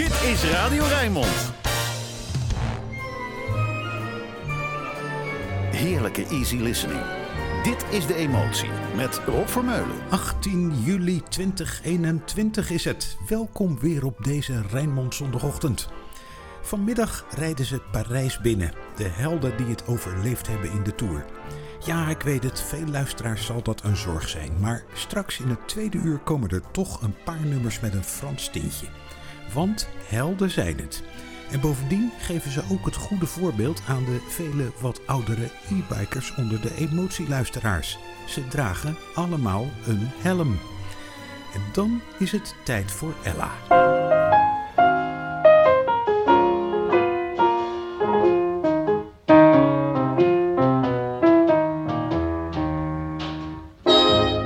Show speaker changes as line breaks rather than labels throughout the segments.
Dit is Radio Rijnmond. Heerlijke easy listening. Dit is De Emotie met Rob Vermeulen.
18 juli 2021 is het. Welkom weer op deze Rijnmond zondagochtend. Vanmiddag rijden ze Parijs binnen. De helden die het overleefd hebben in de Tour. Ja, ik weet het, veel luisteraars zal dat een zorg zijn. Maar straks in het tweede uur komen er toch een paar nummers met een Frans tintje. Want helden zijn het. En bovendien geven ze ook het goede voorbeeld aan de vele wat oudere e-bikers onder de emotieluisteraars. Ze dragen allemaal een helm. En dan is het tijd voor Ella.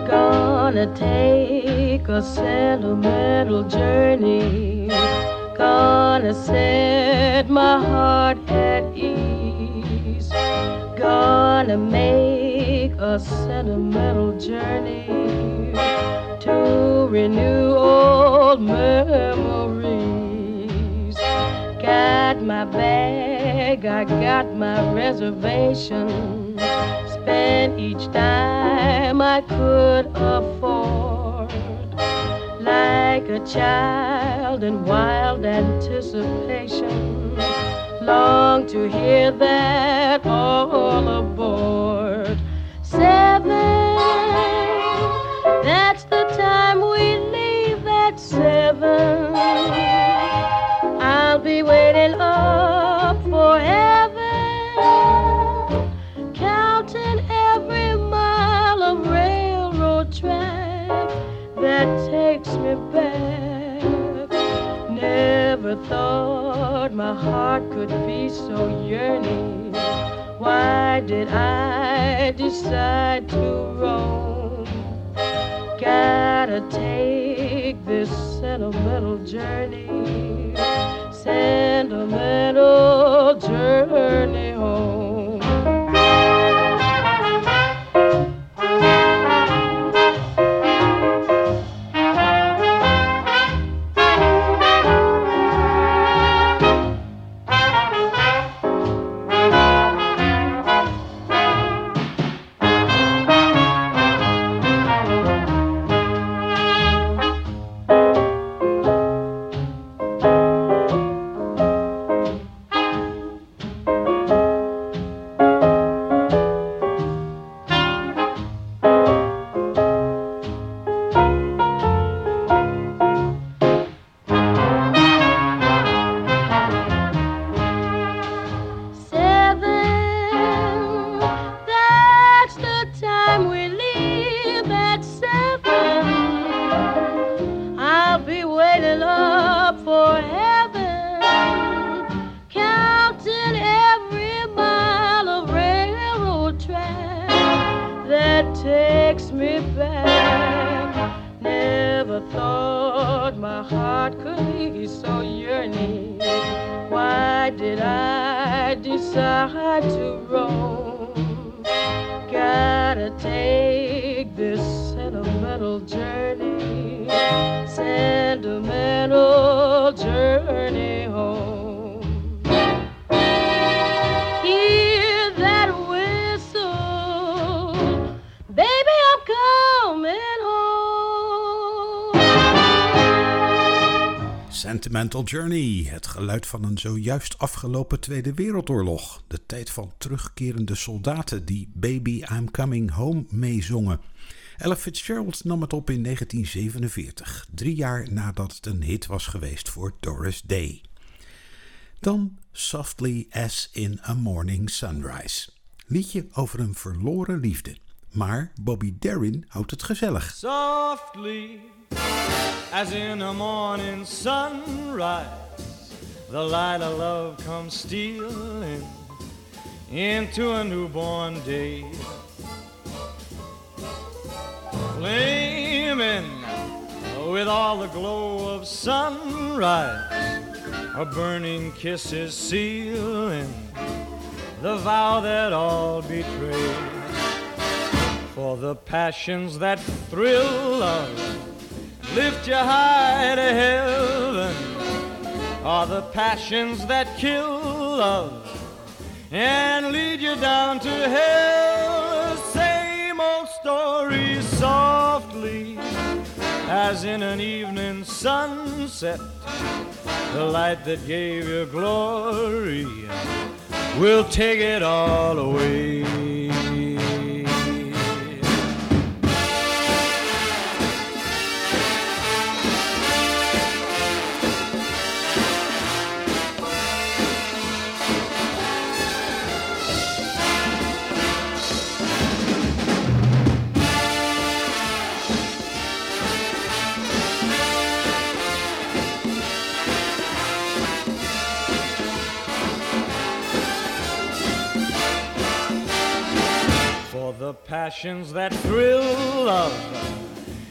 Gonna take a sentimental journey. Gonna set my heart at ease. Gonna make a sentimental journey to renew old memories. Got my bag, I got my reservation. Spent each dime I could afford a child in wild anticipation. Long to hear that all aboard. Seven, that's the time we leave at seven. I'll be waiting up for my heart could be so yearning. Why did I decide to roam? Gotta take this sentimental journey, sentimental journey Gotta take this sentimental journey, sentimental journey home.
Sentimental Journey, het geluid van een zojuist afgelopen Tweede Wereldoorlog. De tijd van terugkerende soldaten die Baby I'm Coming Home meezongen. Ella Fitzgerald nam het op in 1947, drie jaar nadat het een hit was geweest voor Doris Day. Dan Softly as in a Morning Sunrise. Liedje over een verloren liefde. Maar Bobby Darin houdt het gezellig.
softly as in a morning sunrise. The light of love comes stealing into a newborn day. Flaming with all the glow of sunrise, a burning kiss is sealing the vow that all betray. For the passions that thrill love lift you high to heaven are the passions that kill love and lead you down to hell. Same old story softly as in an evening sunset. The light that gave you glory will take it all away. Passions that thrill love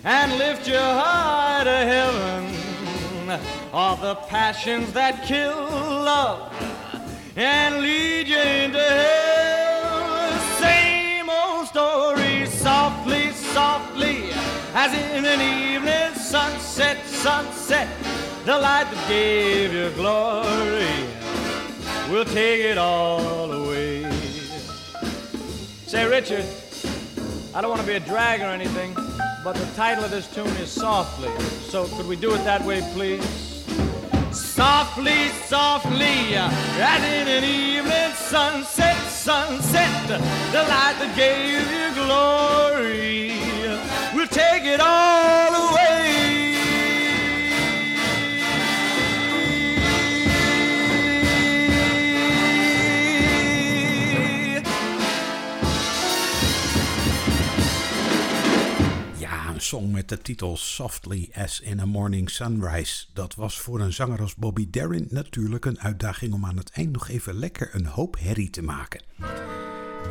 and lift your heart to heaven are the passions that kill love and lead you into hell. Same old story, softly, softly, as in an evening sunset, sunset, the light that gave you glory will take it all away. Say, Richard, I don't want to be a drag or anything, but the title of this tune is Softly. So could we do it that way, please? Softly, softly, as in an evening sunset, sunset, the light that gave you glory We'll take it all away.
Song met de titel Softly as in a Morning Sunrise. Dat was voor een zanger als Bobby Darin natuurlijk een uitdaging om aan het eind nog even lekker een hoop herrie te maken.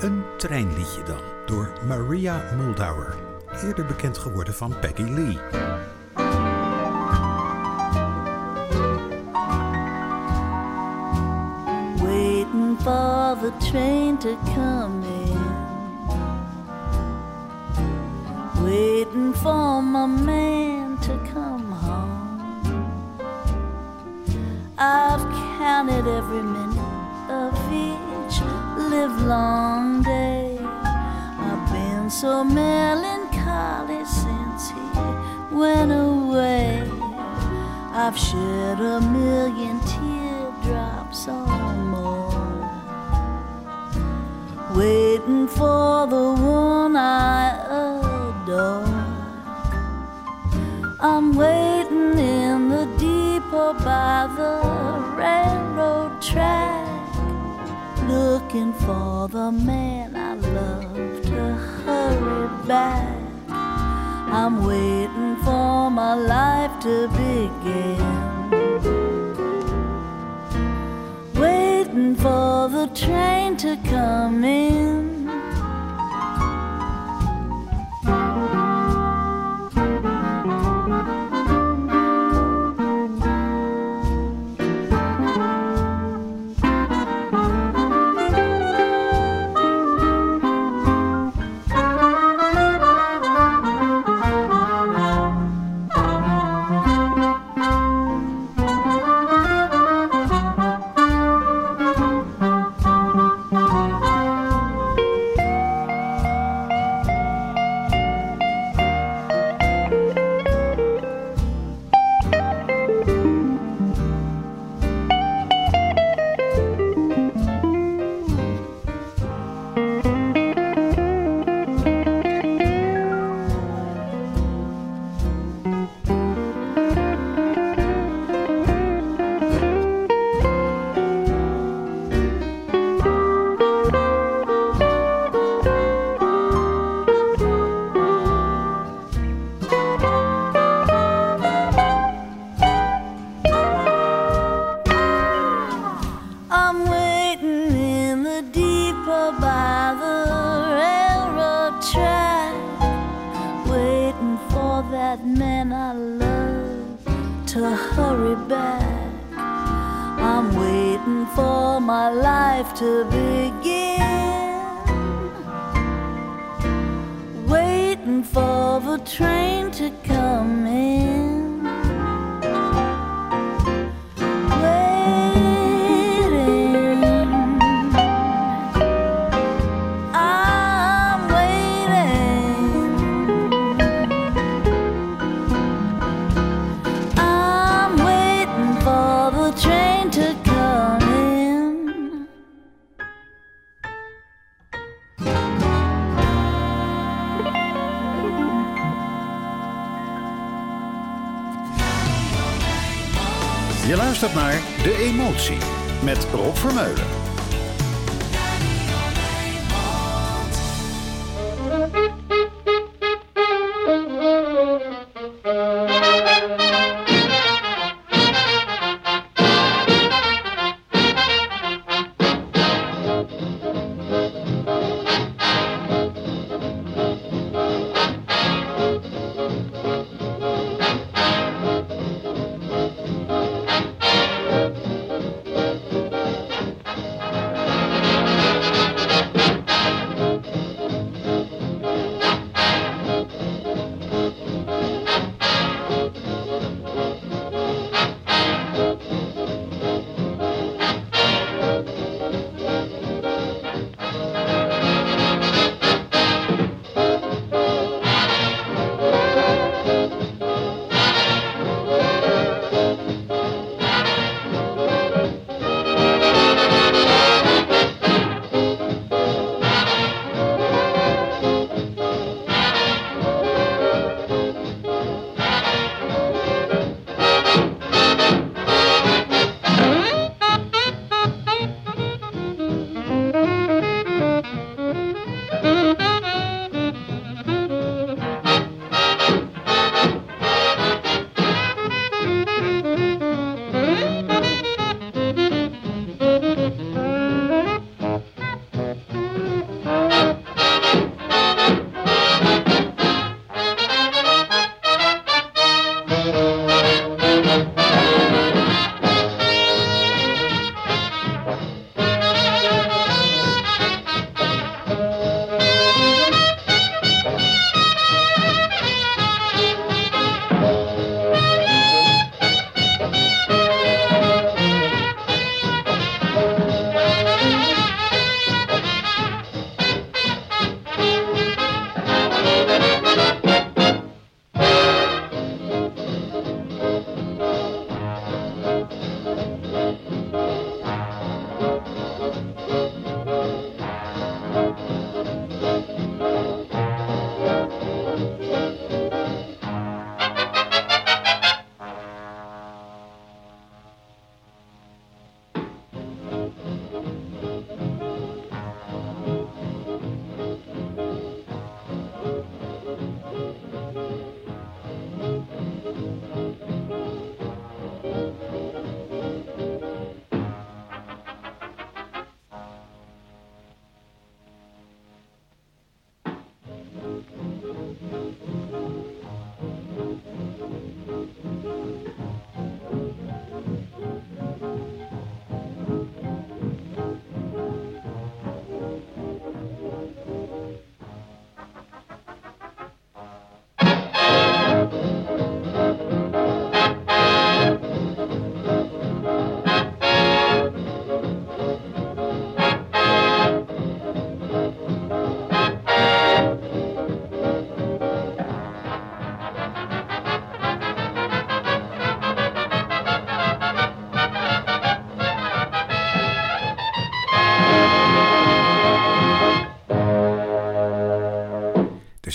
Een treinliedje dan, door Maria Muldauer, eerder bekend geworden van Peggy Lee.
Waiting for the train to come my man to come home. I've counted every minute of each livelong day. I've been so melancholy since he went away. I've shed a million teardrops or more, waiting for the one I'm waiting in the depot by the railroad track, looking for the man I love to hurry back. I'm waiting for my life to begin. Waiting for the train to come in.
Emotie met Rob Vermeulen.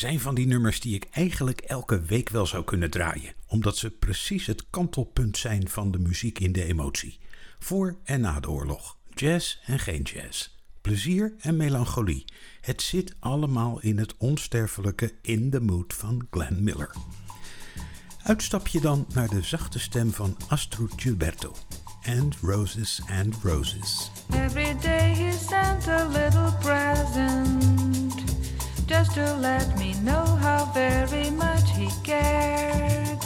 Zijn van die nummers die ik eigenlijk elke week wel zou kunnen draaien, omdat ze precies het kantelpunt zijn van de muziek in de emotie. Voor en na de oorlog. Jazz en geen jazz. Plezier en melancholie. Het zit allemaal in het onsterfelijke In the Mood van Glenn Miller. Uitstapje dan naar de zachte stem van Astrud Gilberto. And Roses and Roses.
Every day he sent a to let me know how very much he cared.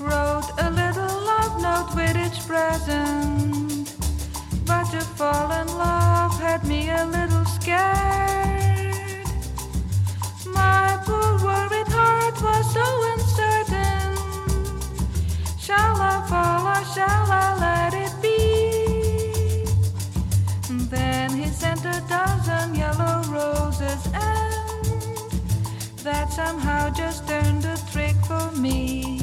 Wrote a little love note with each present, but to fall in love had me a little scared. My poor worried heart was so uncertain. Shall I fall or shall I let it be? Then sent a dozen yellow roses, and that somehow just turned the trick for me.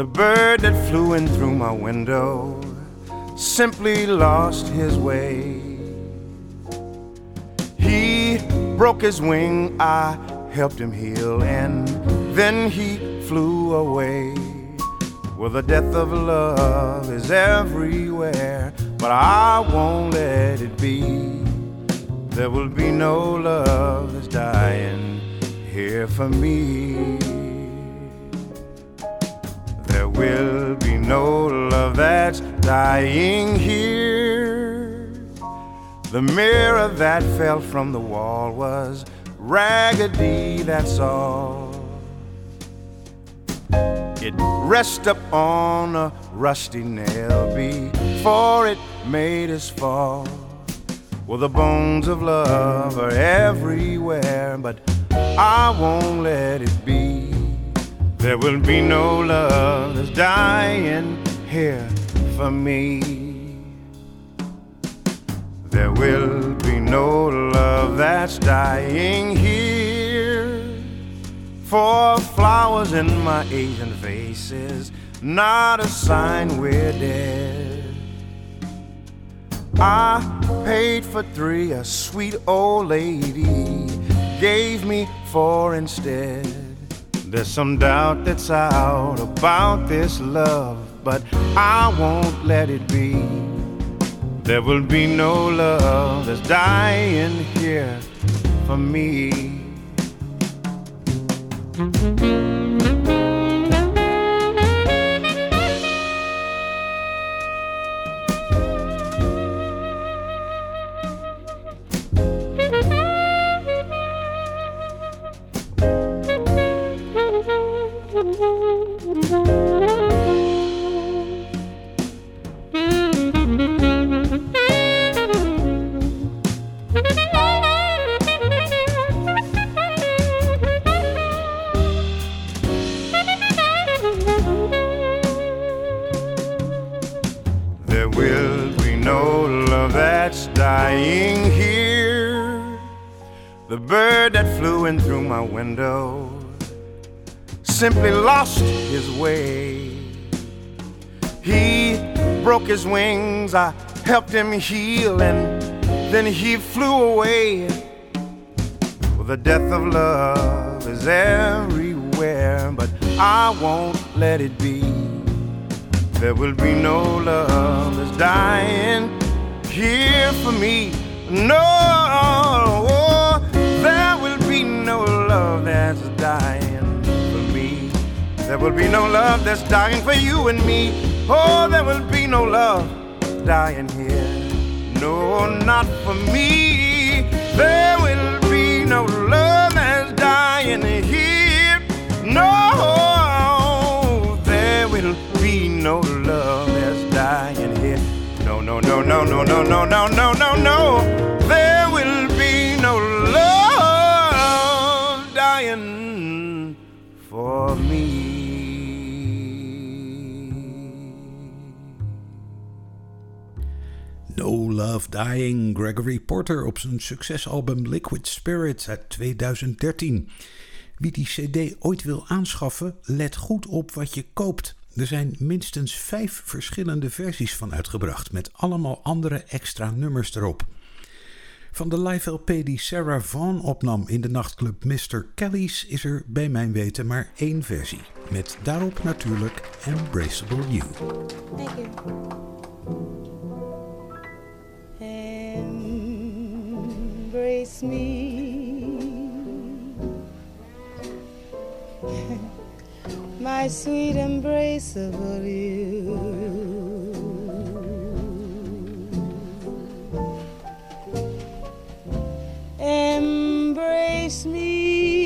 The
bird that flew in through my window simply lost his way. He broke his wing, I helped him heal, and then he flew away. Well, the death of love is everywhere, but I won't let it be. There will be no love that's dying here for me. That's dying here. The mirror that fell from the wall was raggedy, that's all. It rests up on a rusty nail before it made us fall. Well, the bones of love are everywhere, but I won't let it be. There will be no love that's dying here for me. There will be no love that's dying here. For flowers in my Asian faces, not a sign we're dead. I paid for three, a sweet old lady gave me four instead. There's some doubt that's out about this love, but I won't let it be. There will be no love that's dying here for me. Simply lost his way. He broke his wings, I helped him heal, and then he flew away. Well, the death of love is everywhere, but I won't let it be. There will be no love that's dying here for me. No, there will be no love that's dying. There will be no love that's dying for you and me. Oh, there will be no love dying here. No, not for me. There will be no love that's dying here. No, there will be no love that's dying here. No, no, no, no, no, no, no, no, no, no, no. Love Dying,
Gregory Porter op zijn succesalbum Liquid Spirit uit 2013. Wie die CD ooit wil aanschaffen, let goed op wat je koopt. Er zijn minstens vijf verschillende versies van uitgebracht, met allemaal andere extra nummers erop. Van de live LP die Sarah Vaughan opnam in de nachtclub Mr. Kelly's is er bij mijn weten maar één versie. Met daarop natuurlijk Embraceable You.
Thank you. Embrace me, my sweet embrace embraceable you. Embrace me.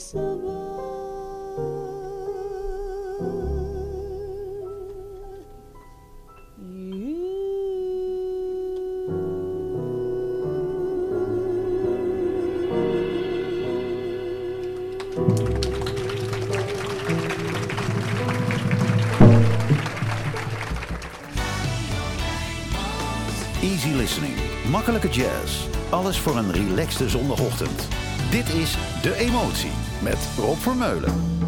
Easy listening. Makkelijke jazz. Alles voor een relaxte zondagochtend. Dit is De Emotie met Rob Vermeulen.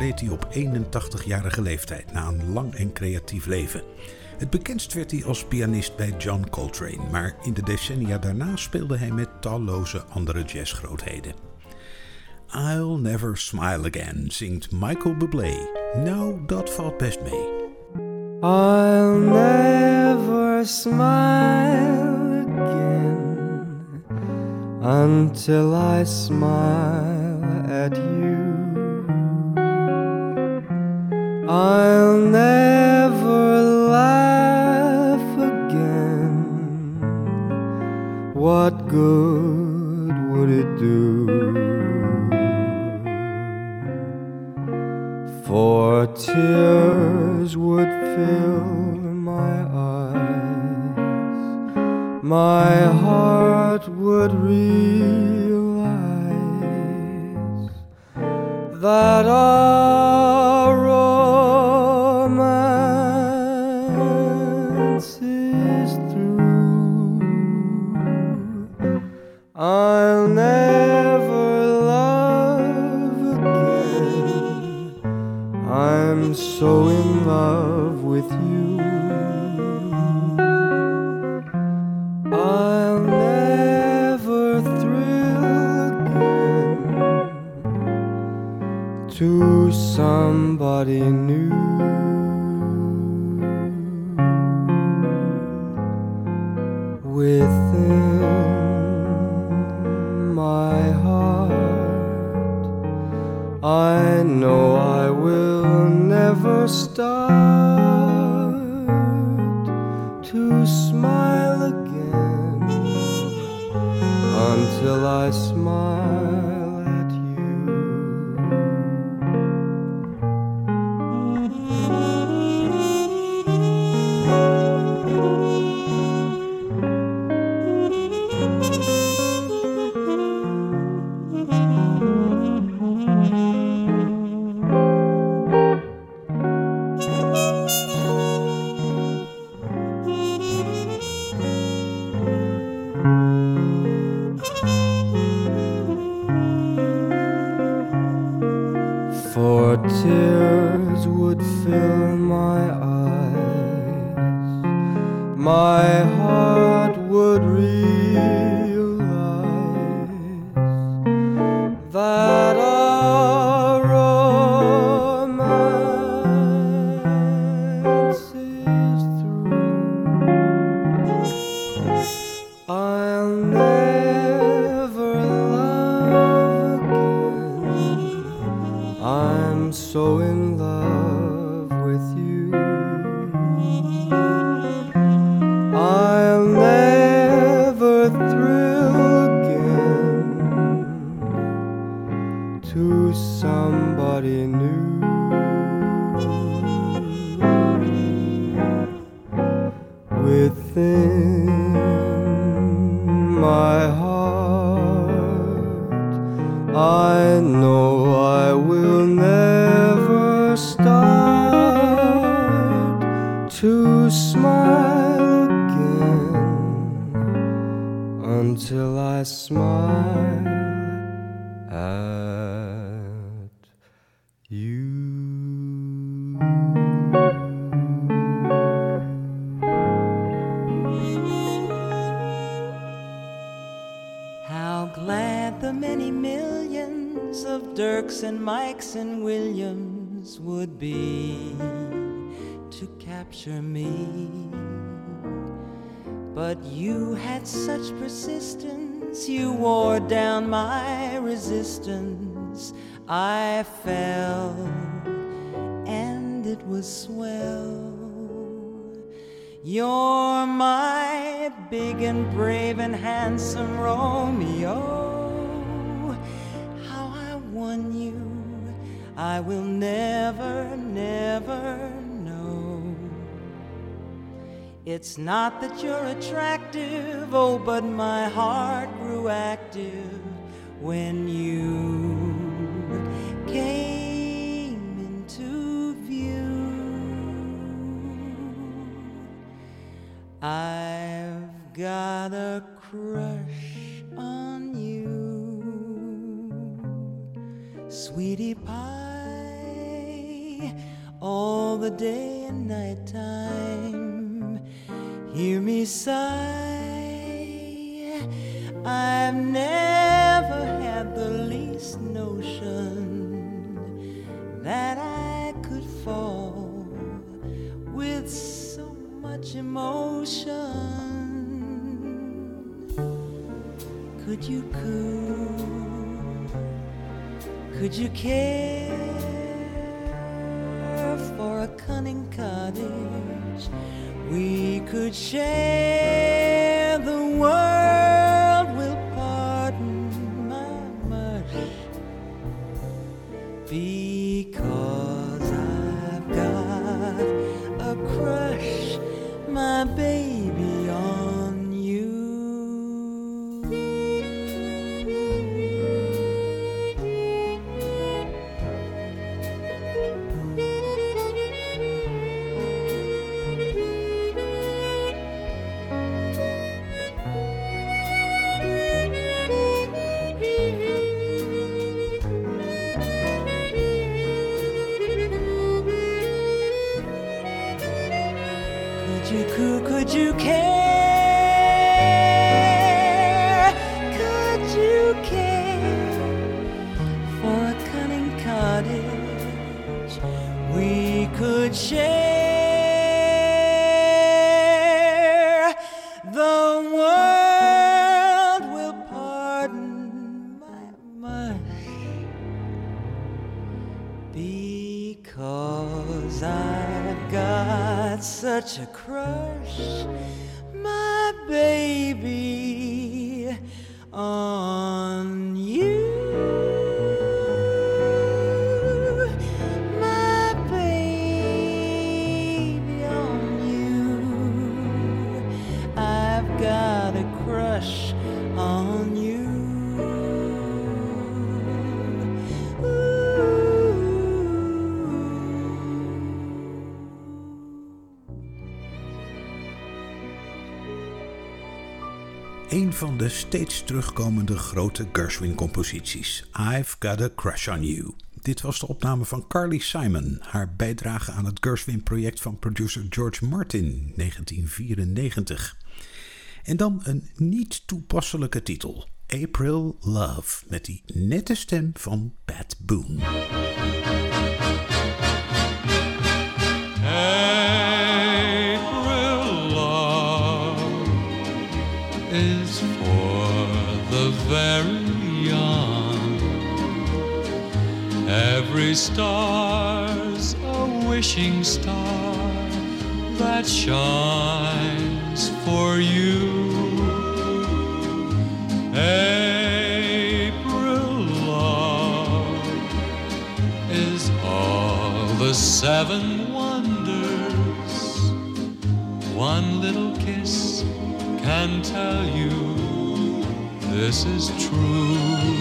Overleed hij op 81-jarige leeftijd na een lang en creatief leven. Het bekendst werd hij als pianist bij John Coltrane, maar in de decennia daarna speelde hij met talloze andere jazzgrootheden. I'll Never Smile Again zingt Michael Bublé. Nou, dat valt best mee.
I'll never smile again until I smile at you. I'll never laugh again. What good would it do? For tears would fill my eyes, my heart would realize that our I'll never love again. I'm so in love with you. I'll never thrill again to somebody new. Start to somebody new. My
resistance. I fell, and it was swell. You're my big and brave and handsome Romeo. How I won you, I will never, never know. It's not that you're attractive, oh, but my heart grew active when you came into view. I've got a crush on you, sweetie pie, all the day and night time. Hear me sigh. I've never had the least notion that I could fall with so much emotion. Could you coo? Could you care for a cunning cottage? We could share such a crush, my baby, on you.
Van de steeds terugkomende grote Gershwin-composities. I've Got a Crush on You. Dit was de opname van Carly Simon, haar bijdrage aan het Gershwin-project van producer George Martin, 1994. En dan een niet toepasselijke titel, April Love, met die nette stem van Pat Boone.
Every star's a wishing star that shines for you. April love is all the seven wonders. One little kiss can tell you this is true.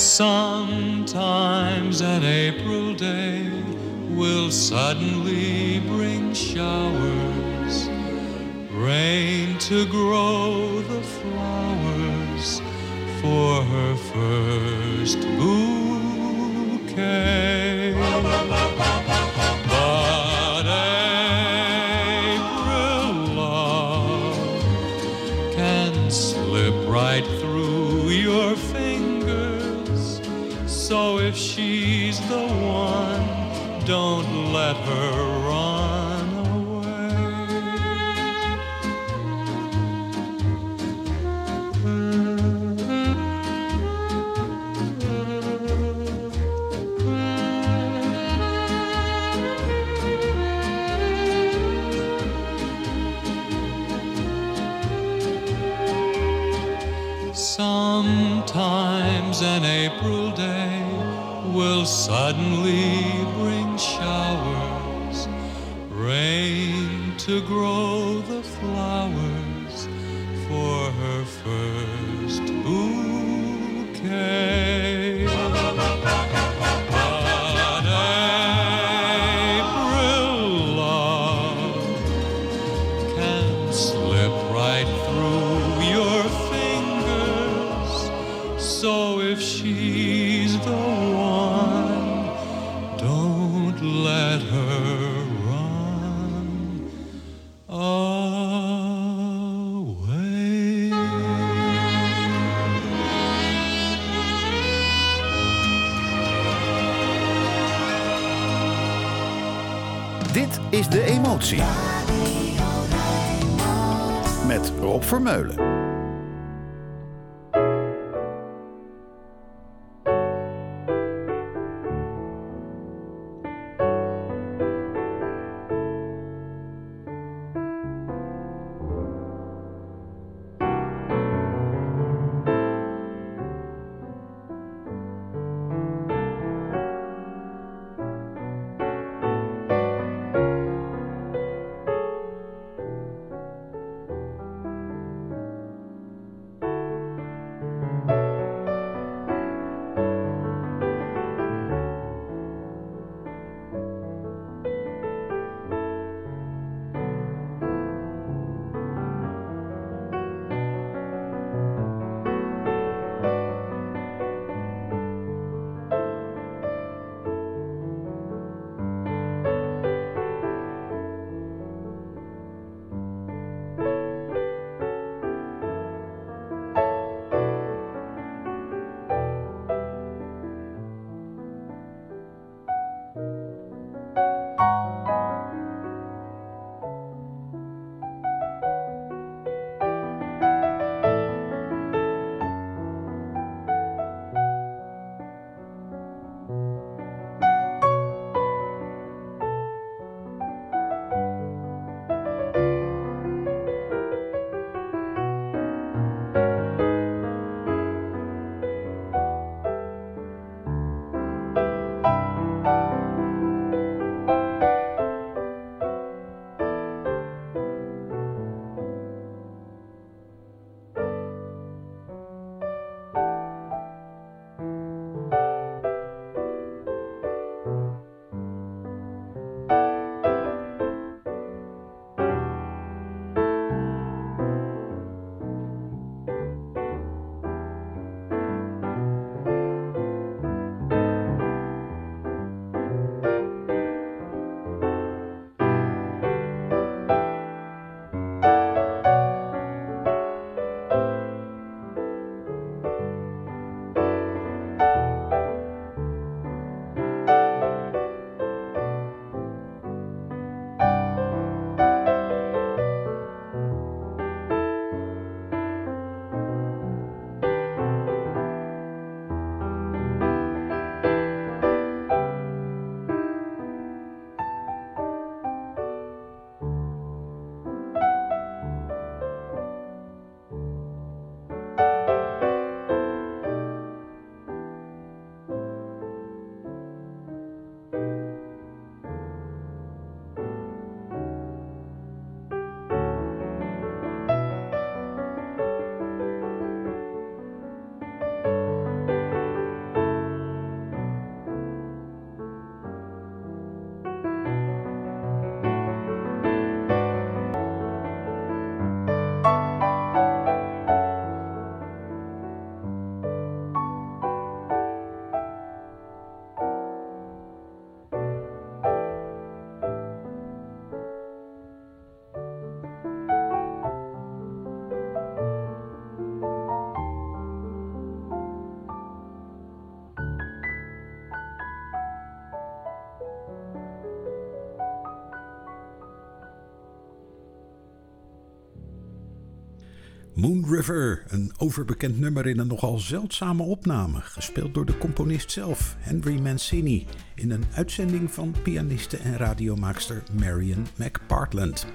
Sometimes an April day will suddenly bring showers, rain to grow the flowers for her first bouquet. The one, don't
Meulen.
Moon River, een overbekend nummer in een nogal zeldzame opname, gespeeld door de componist zelf, Henry Mancini, in een uitzending van pianiste en radiomaakster Marion McPartland.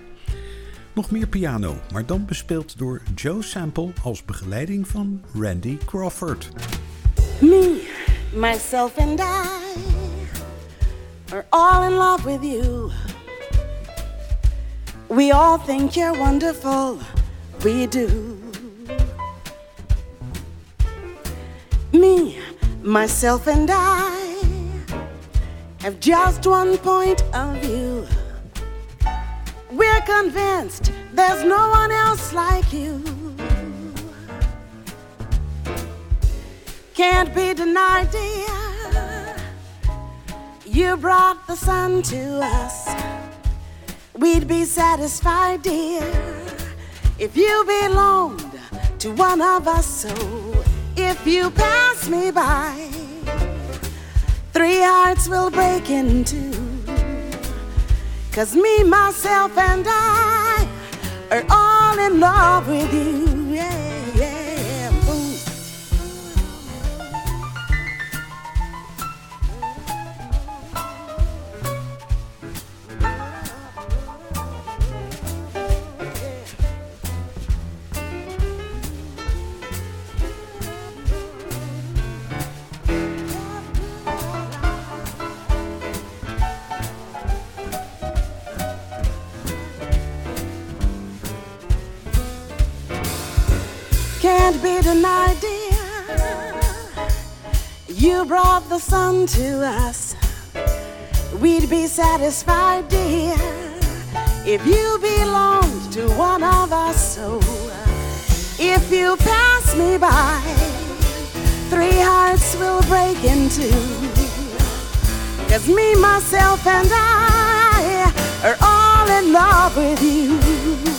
Nog meer piano, maar dan bespeeld door Joe Sample als begeleiding van Randy Crawford.
Me, myself and I are all in love with you. We all think you're wonderful. We do. Me, myself, and I have just one point of view. We're convinced there's no one else like you. Can't be denied, dear. You brought the sun to us. We'd be satisfied, dear, if you belonged to one of us. So if you pass me by, three hearts will break in two. Cause me, myself, and I are all in love with you. Can't be denied, dear. You brought the sun to us. We'd be satisfied, dear, if you belonged to one of us. So if you pass me by, three hearts will break in two. Cause me, myself, and I are all in love with you.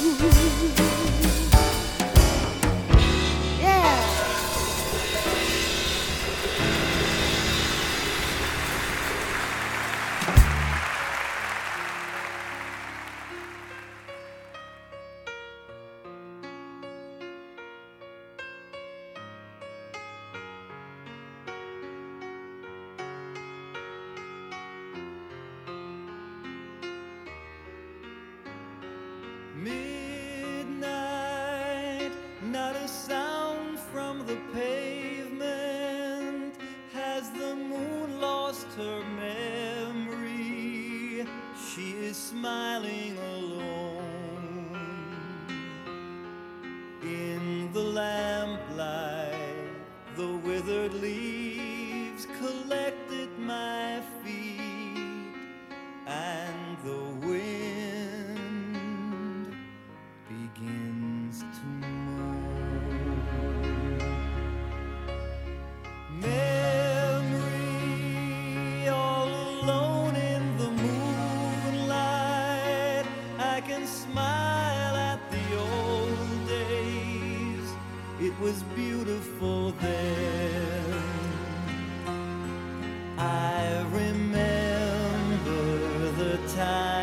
It was beautiful then. I remember the time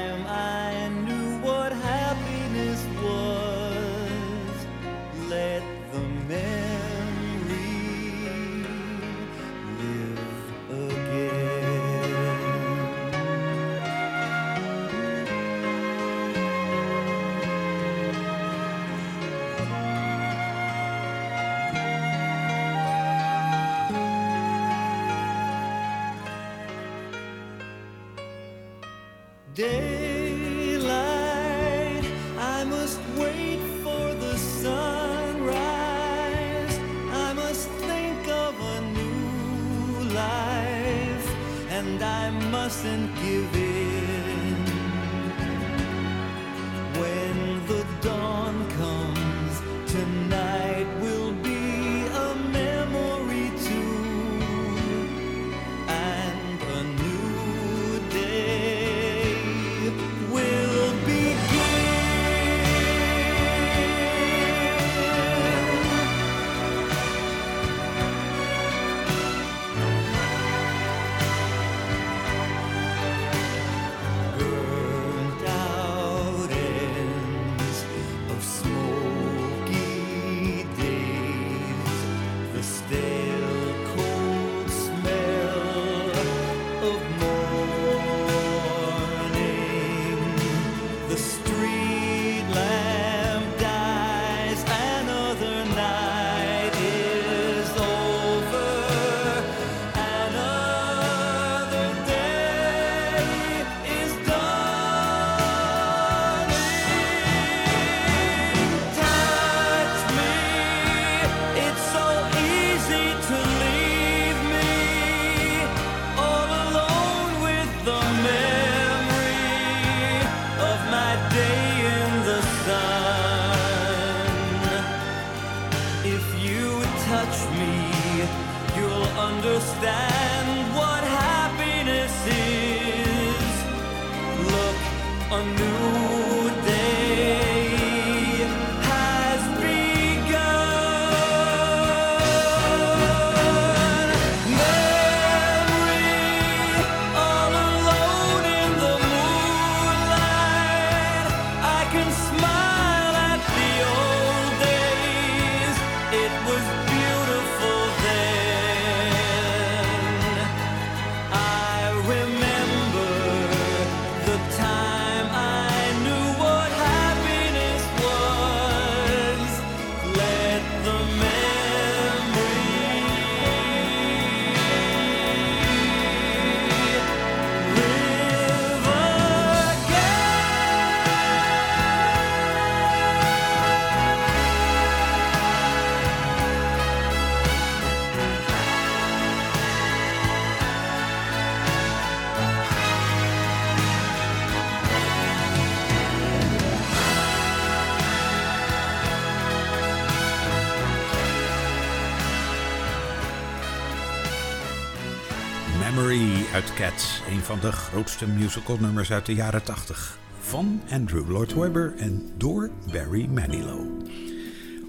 Een van de grootste musicalnummers uit de jaren 80. Van Andrew Lloyd Webber en door Barry Manilow.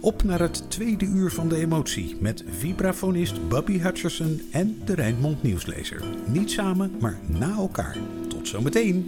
Op naar het tweede uur van de emotie met vibrafonist Bobby Hutcherson en de Rijnmond Nieuwslezer. Niet samen, maar na elkaar. Tot zometeen.